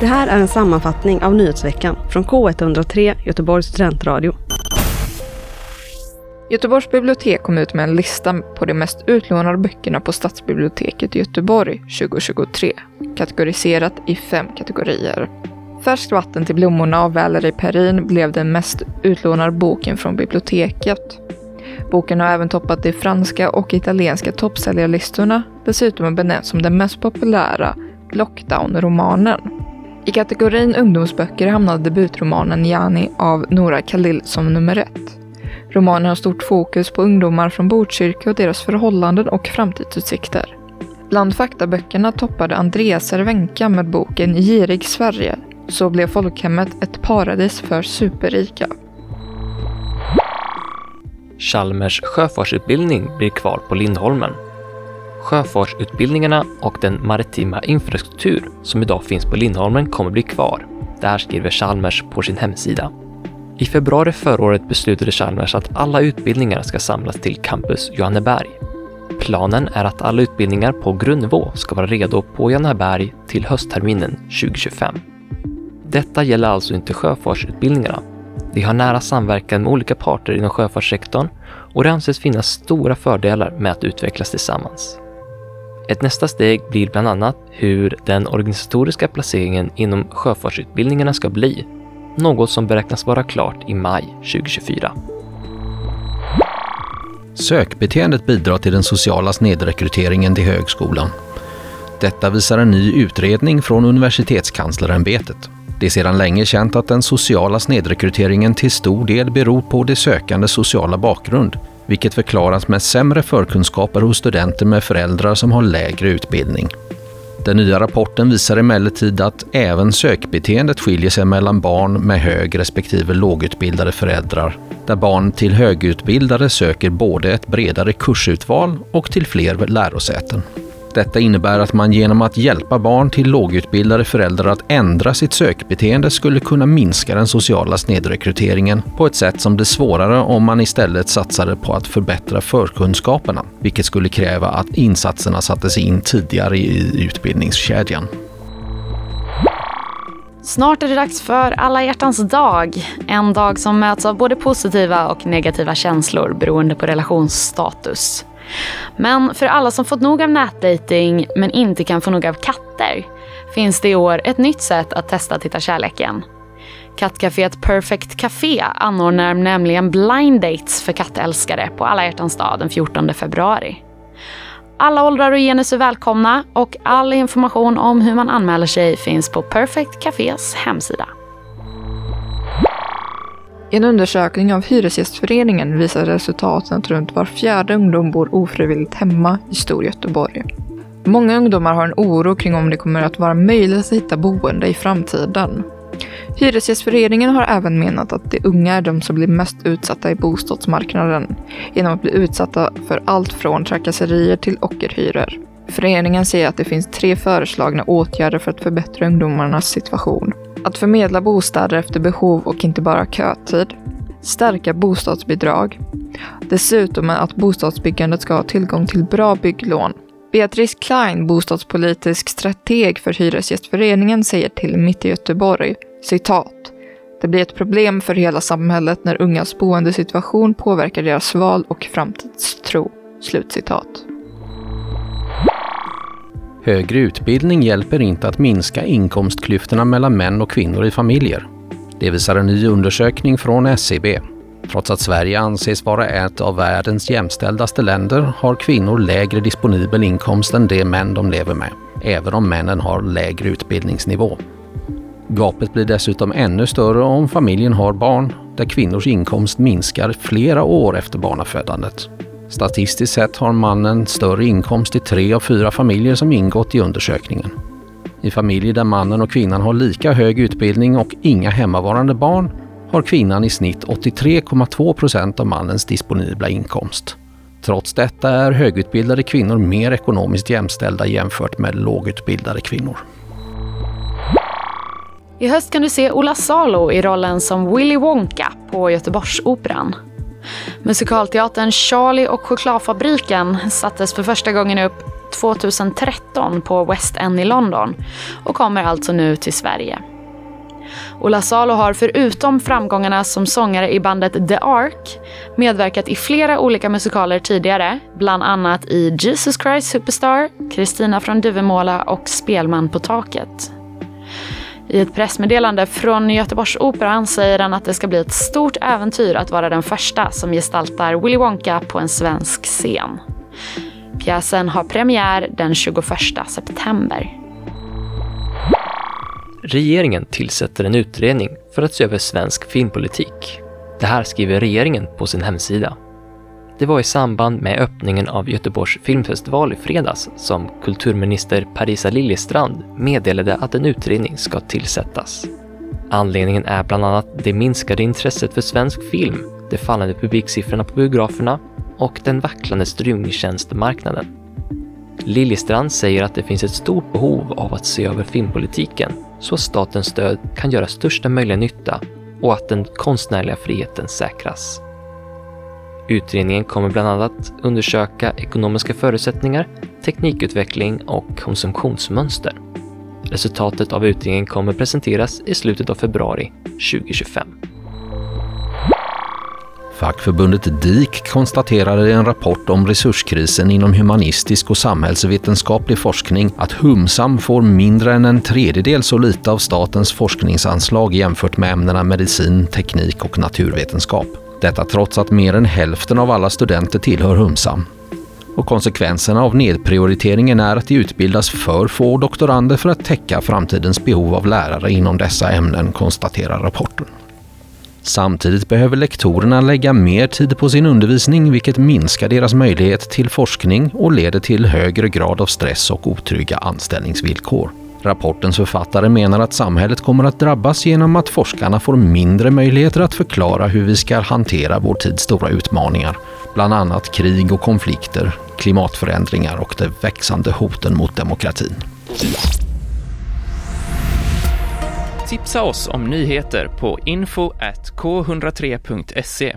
Det här är en sammanfattning av nyhetsveckan från K103 Göteborgs studentradio. Göteborgs bibliotek kom ut med en lista på de mest utlånade böckerna på Stadsbiblioteket i Göteborg 2023, kategoriserat i fem kategorier. Färskt vatten till blommorna av Valerie Perrin blev den mest utlånade boken från biblioteket. Boken har även toppat de franska och italienska toppsäljarlistorna. Dessutom benämns som den mest populära lockdown-romanen. I kategorin ungdomsböcker hamnade debutromanen Jani av Nora Khalil som nummer ett. Romanen har stort fokus på ungdomar från Botkyrka och deras förhållanden och framtidsutsikter. Bland faktaböckerna toppade Andreas Cervenka med boken Girig Sverige. Så blev folkhemmet ett paradis för superrika. Chalmers sjöfartsutbildning blir kvar på Lindholmen. Sjöfartsutbildningarna och den maritima infrastruktur som idag finns på Lindholmen kommer bli kvar. Det här skriver Chalmers på sin hemsida. I februari förra året beslutade Chalmers att alla utbildningar ska samlas till Campus Johanneberg. Planen är att alla utbildningar på grundnivå ska vara redo på Johanneberg till höstterminen 2025. Detta gäller alltså inte sjöfartsutbildningarna. De har nära samverkan med olika parter inom sjöfartssektorn och det anses finnas stora fördelar med att utvecklas tillsammans. Ett nästa steg blir bland annat hur den organisatoriska placeringen inom sjöfartsutbildningarna ska bli, något som beräknas vara klart i maj 2024. Sökbeteendet bidrar till den sociala snedrekryteringen till högskolan. Detta visar en ny utredning från Universitetskanslerämbetet. Det är sedan länge känt att den sociala snedrekryteringen till stor del beror på de sökandes sociala bakgrund, vilket förklaras med sämre förkunskaper hos studenter med föräldrar som har lägre utbildning. Den nya rapporten visar emellertid att även sökbeteendet skiljer sig mellan barn med hög respektive lågutbildade föräldrar, där barn till högutbildade söker både ett bredare kursutval och till fler lärosäten. Detta innebär att man genom att hjälpa barn till lågutbildade föräldrar att ändra sitt sökbeteende skulle kunna minska den sociala snedrekryteringen på ett sätt som blir svårare om man istället satsade på att förbättra förkunskaperna, vilket skulle kräva att insatserna sattes in tidigare i utbildningskedjan. Snart är det dags för alla hjärtans dag. En dag som möts av både positiva och negativa känslor beroende på relationsstatus. Men för alla som fått nog av nätdating men inte kan få nog av katter finns det i år ett nytt sätt att testa att hitta kärleken. Kattcaféet Perfect Café anordnar nämligen blind dates för kattälskare på alla hjärtans dag den 14 februari. Alla åldrar och genus är välkomna och all information om hur man anmäler sig finns på Perfect Cafés hemsida. En undersökning av Hyresgästföreningen visar resultaten att runt var fjärde ungdom bor ofrivilligt hemma i Storgöteborg. Många ungdomar har en oro kring om det kommer att vara möjligt att hitta boende i framtiden. Hyresgästföreningen har även menat att de unga är de som blir mest utsatta i bostadsmarknaden genom att bli utsatta för allt från trakasserier till ockerhyror. Föreningen säger att det finns tre föreslagna åtgärder för att förbättra ungdomarnas situation. Att förmedla bostäder efter behov och inte bara kötid. Stärka bostadsbidrag. Dessutom att bostadsbyggandet ska ha tillgång till bra bygglån. Beatrice Klein, bostadspolitisk strateg för Hyresgästföreningen, säger till Mitt i Göteborg, citat. Det blir ett problem för hela samhället när ungas boendesituation påverkar deras val och framtidstro. Slutcitat. Högre utbildning hjälper inte att minska inkomstklyftorna mellan män och kvinnor i familjer. Det visar en ny undersökning från SCB. Trots att Sverige anses vara ett av världens jämställdaste länder har kvinnor lägre disponibel inkomst än de män de lever med, även om männen har lägre utbildningsnivå. Gapet blir dessutom ännu större om familjen har barn, där kvinnors inkomst minskar flera år efter barnafödandet. Statistiskt sett har mannen större inkomst i tre av fyra familjer som ingått i undersökningen. I familjer där mannen och kvinnan har lika hög utbildning och inga hemmavarande barn har kvinnan i snitt 83,2 procent av mannens disponibla inkomst. Trots detta är högutbildade kvinnor mer ekonomiskt jämställda jämfört med lågutbildade kvinnor. I höst kan du se Ola Salo i rollen som Willy Wonka på Göteborgsoperan. Musikalteatern Charlie och chokladfabriken sattes för första gången upp 2013 på West End i London och kommer alltså nu till Sverige. Ola Salo har förutom framgångarna som sångare i bandet The Ark medverkat i flera olika musikaler tidigare, bland annat i Jesus Christ Superstar, Kristina från Duvemåla och Spelman på taket. I ett pressmeddelande från Göteborgsoperan säger han att det ska bli ett stort äventyr att vara den första som gestaltar Willy Wonka på en svensk scen. Pjäsen har premiär den 21 september. Regeringen tillsätter en utredning för att se över svensk filmpolitik. Det här skriver regeringen på sin hemsida. Det var i samband med öppningen av Göteborgs filmfestival i fredags som kulturminister Parisa Liljestrand meddelade att en utredning ska tillsättas. Anledningen är bland annat det minskade intresset för svensk film, de fallande publiksiffrorna på biograferna och den vacklande streamingtjänstemarknaden. Liljestrand säger att det finns ett stort behov av att se över filmpolitiken så att statens stöd kan göra största möjliga nytta och att den konstnärliga friheten säkras. Utredningen kommer bland annat undersöka ekonomiska förutsättningar, teknikutveckling och konsumtionsmönster. Resultatet av utredningen kommer presenteras i slutet av februari 2025. Fackförbundet DIK konstaterade i en rapport om resurskrisen inom humanistisk och samhällsvetenskaplig forskning att Humsam får mindre än en tredjedel så lite av statens forskningsanslag jämfört med ämnena medicin, teknik och naturvetenskap. Detta trots att mer än hälften av alla studenter tillhör Humsam. Och konsekvenserna av nedprioriteringen är att det utbildas för få doktorander för att täcka framtidens behov av lärare inom dessa ämnen, konstaterar rapporten. Samtidigt behöver lektorerna lägga mer tid på sin undervisning vilket minskar deras möjlighet till forskning och leder till högre grad av stress och otrygga anställningsvillkor. Rapportens författare menar att samhället kommer att drabbas genom att forskarna får mindre möjligheter att förklara hur vi ska hantera vår tids stora utmaningar, bland annat krig och konflikter, klimatförändringar och de växande hoten mot demokratin. Tipsa oss om nyheter på info.k103.se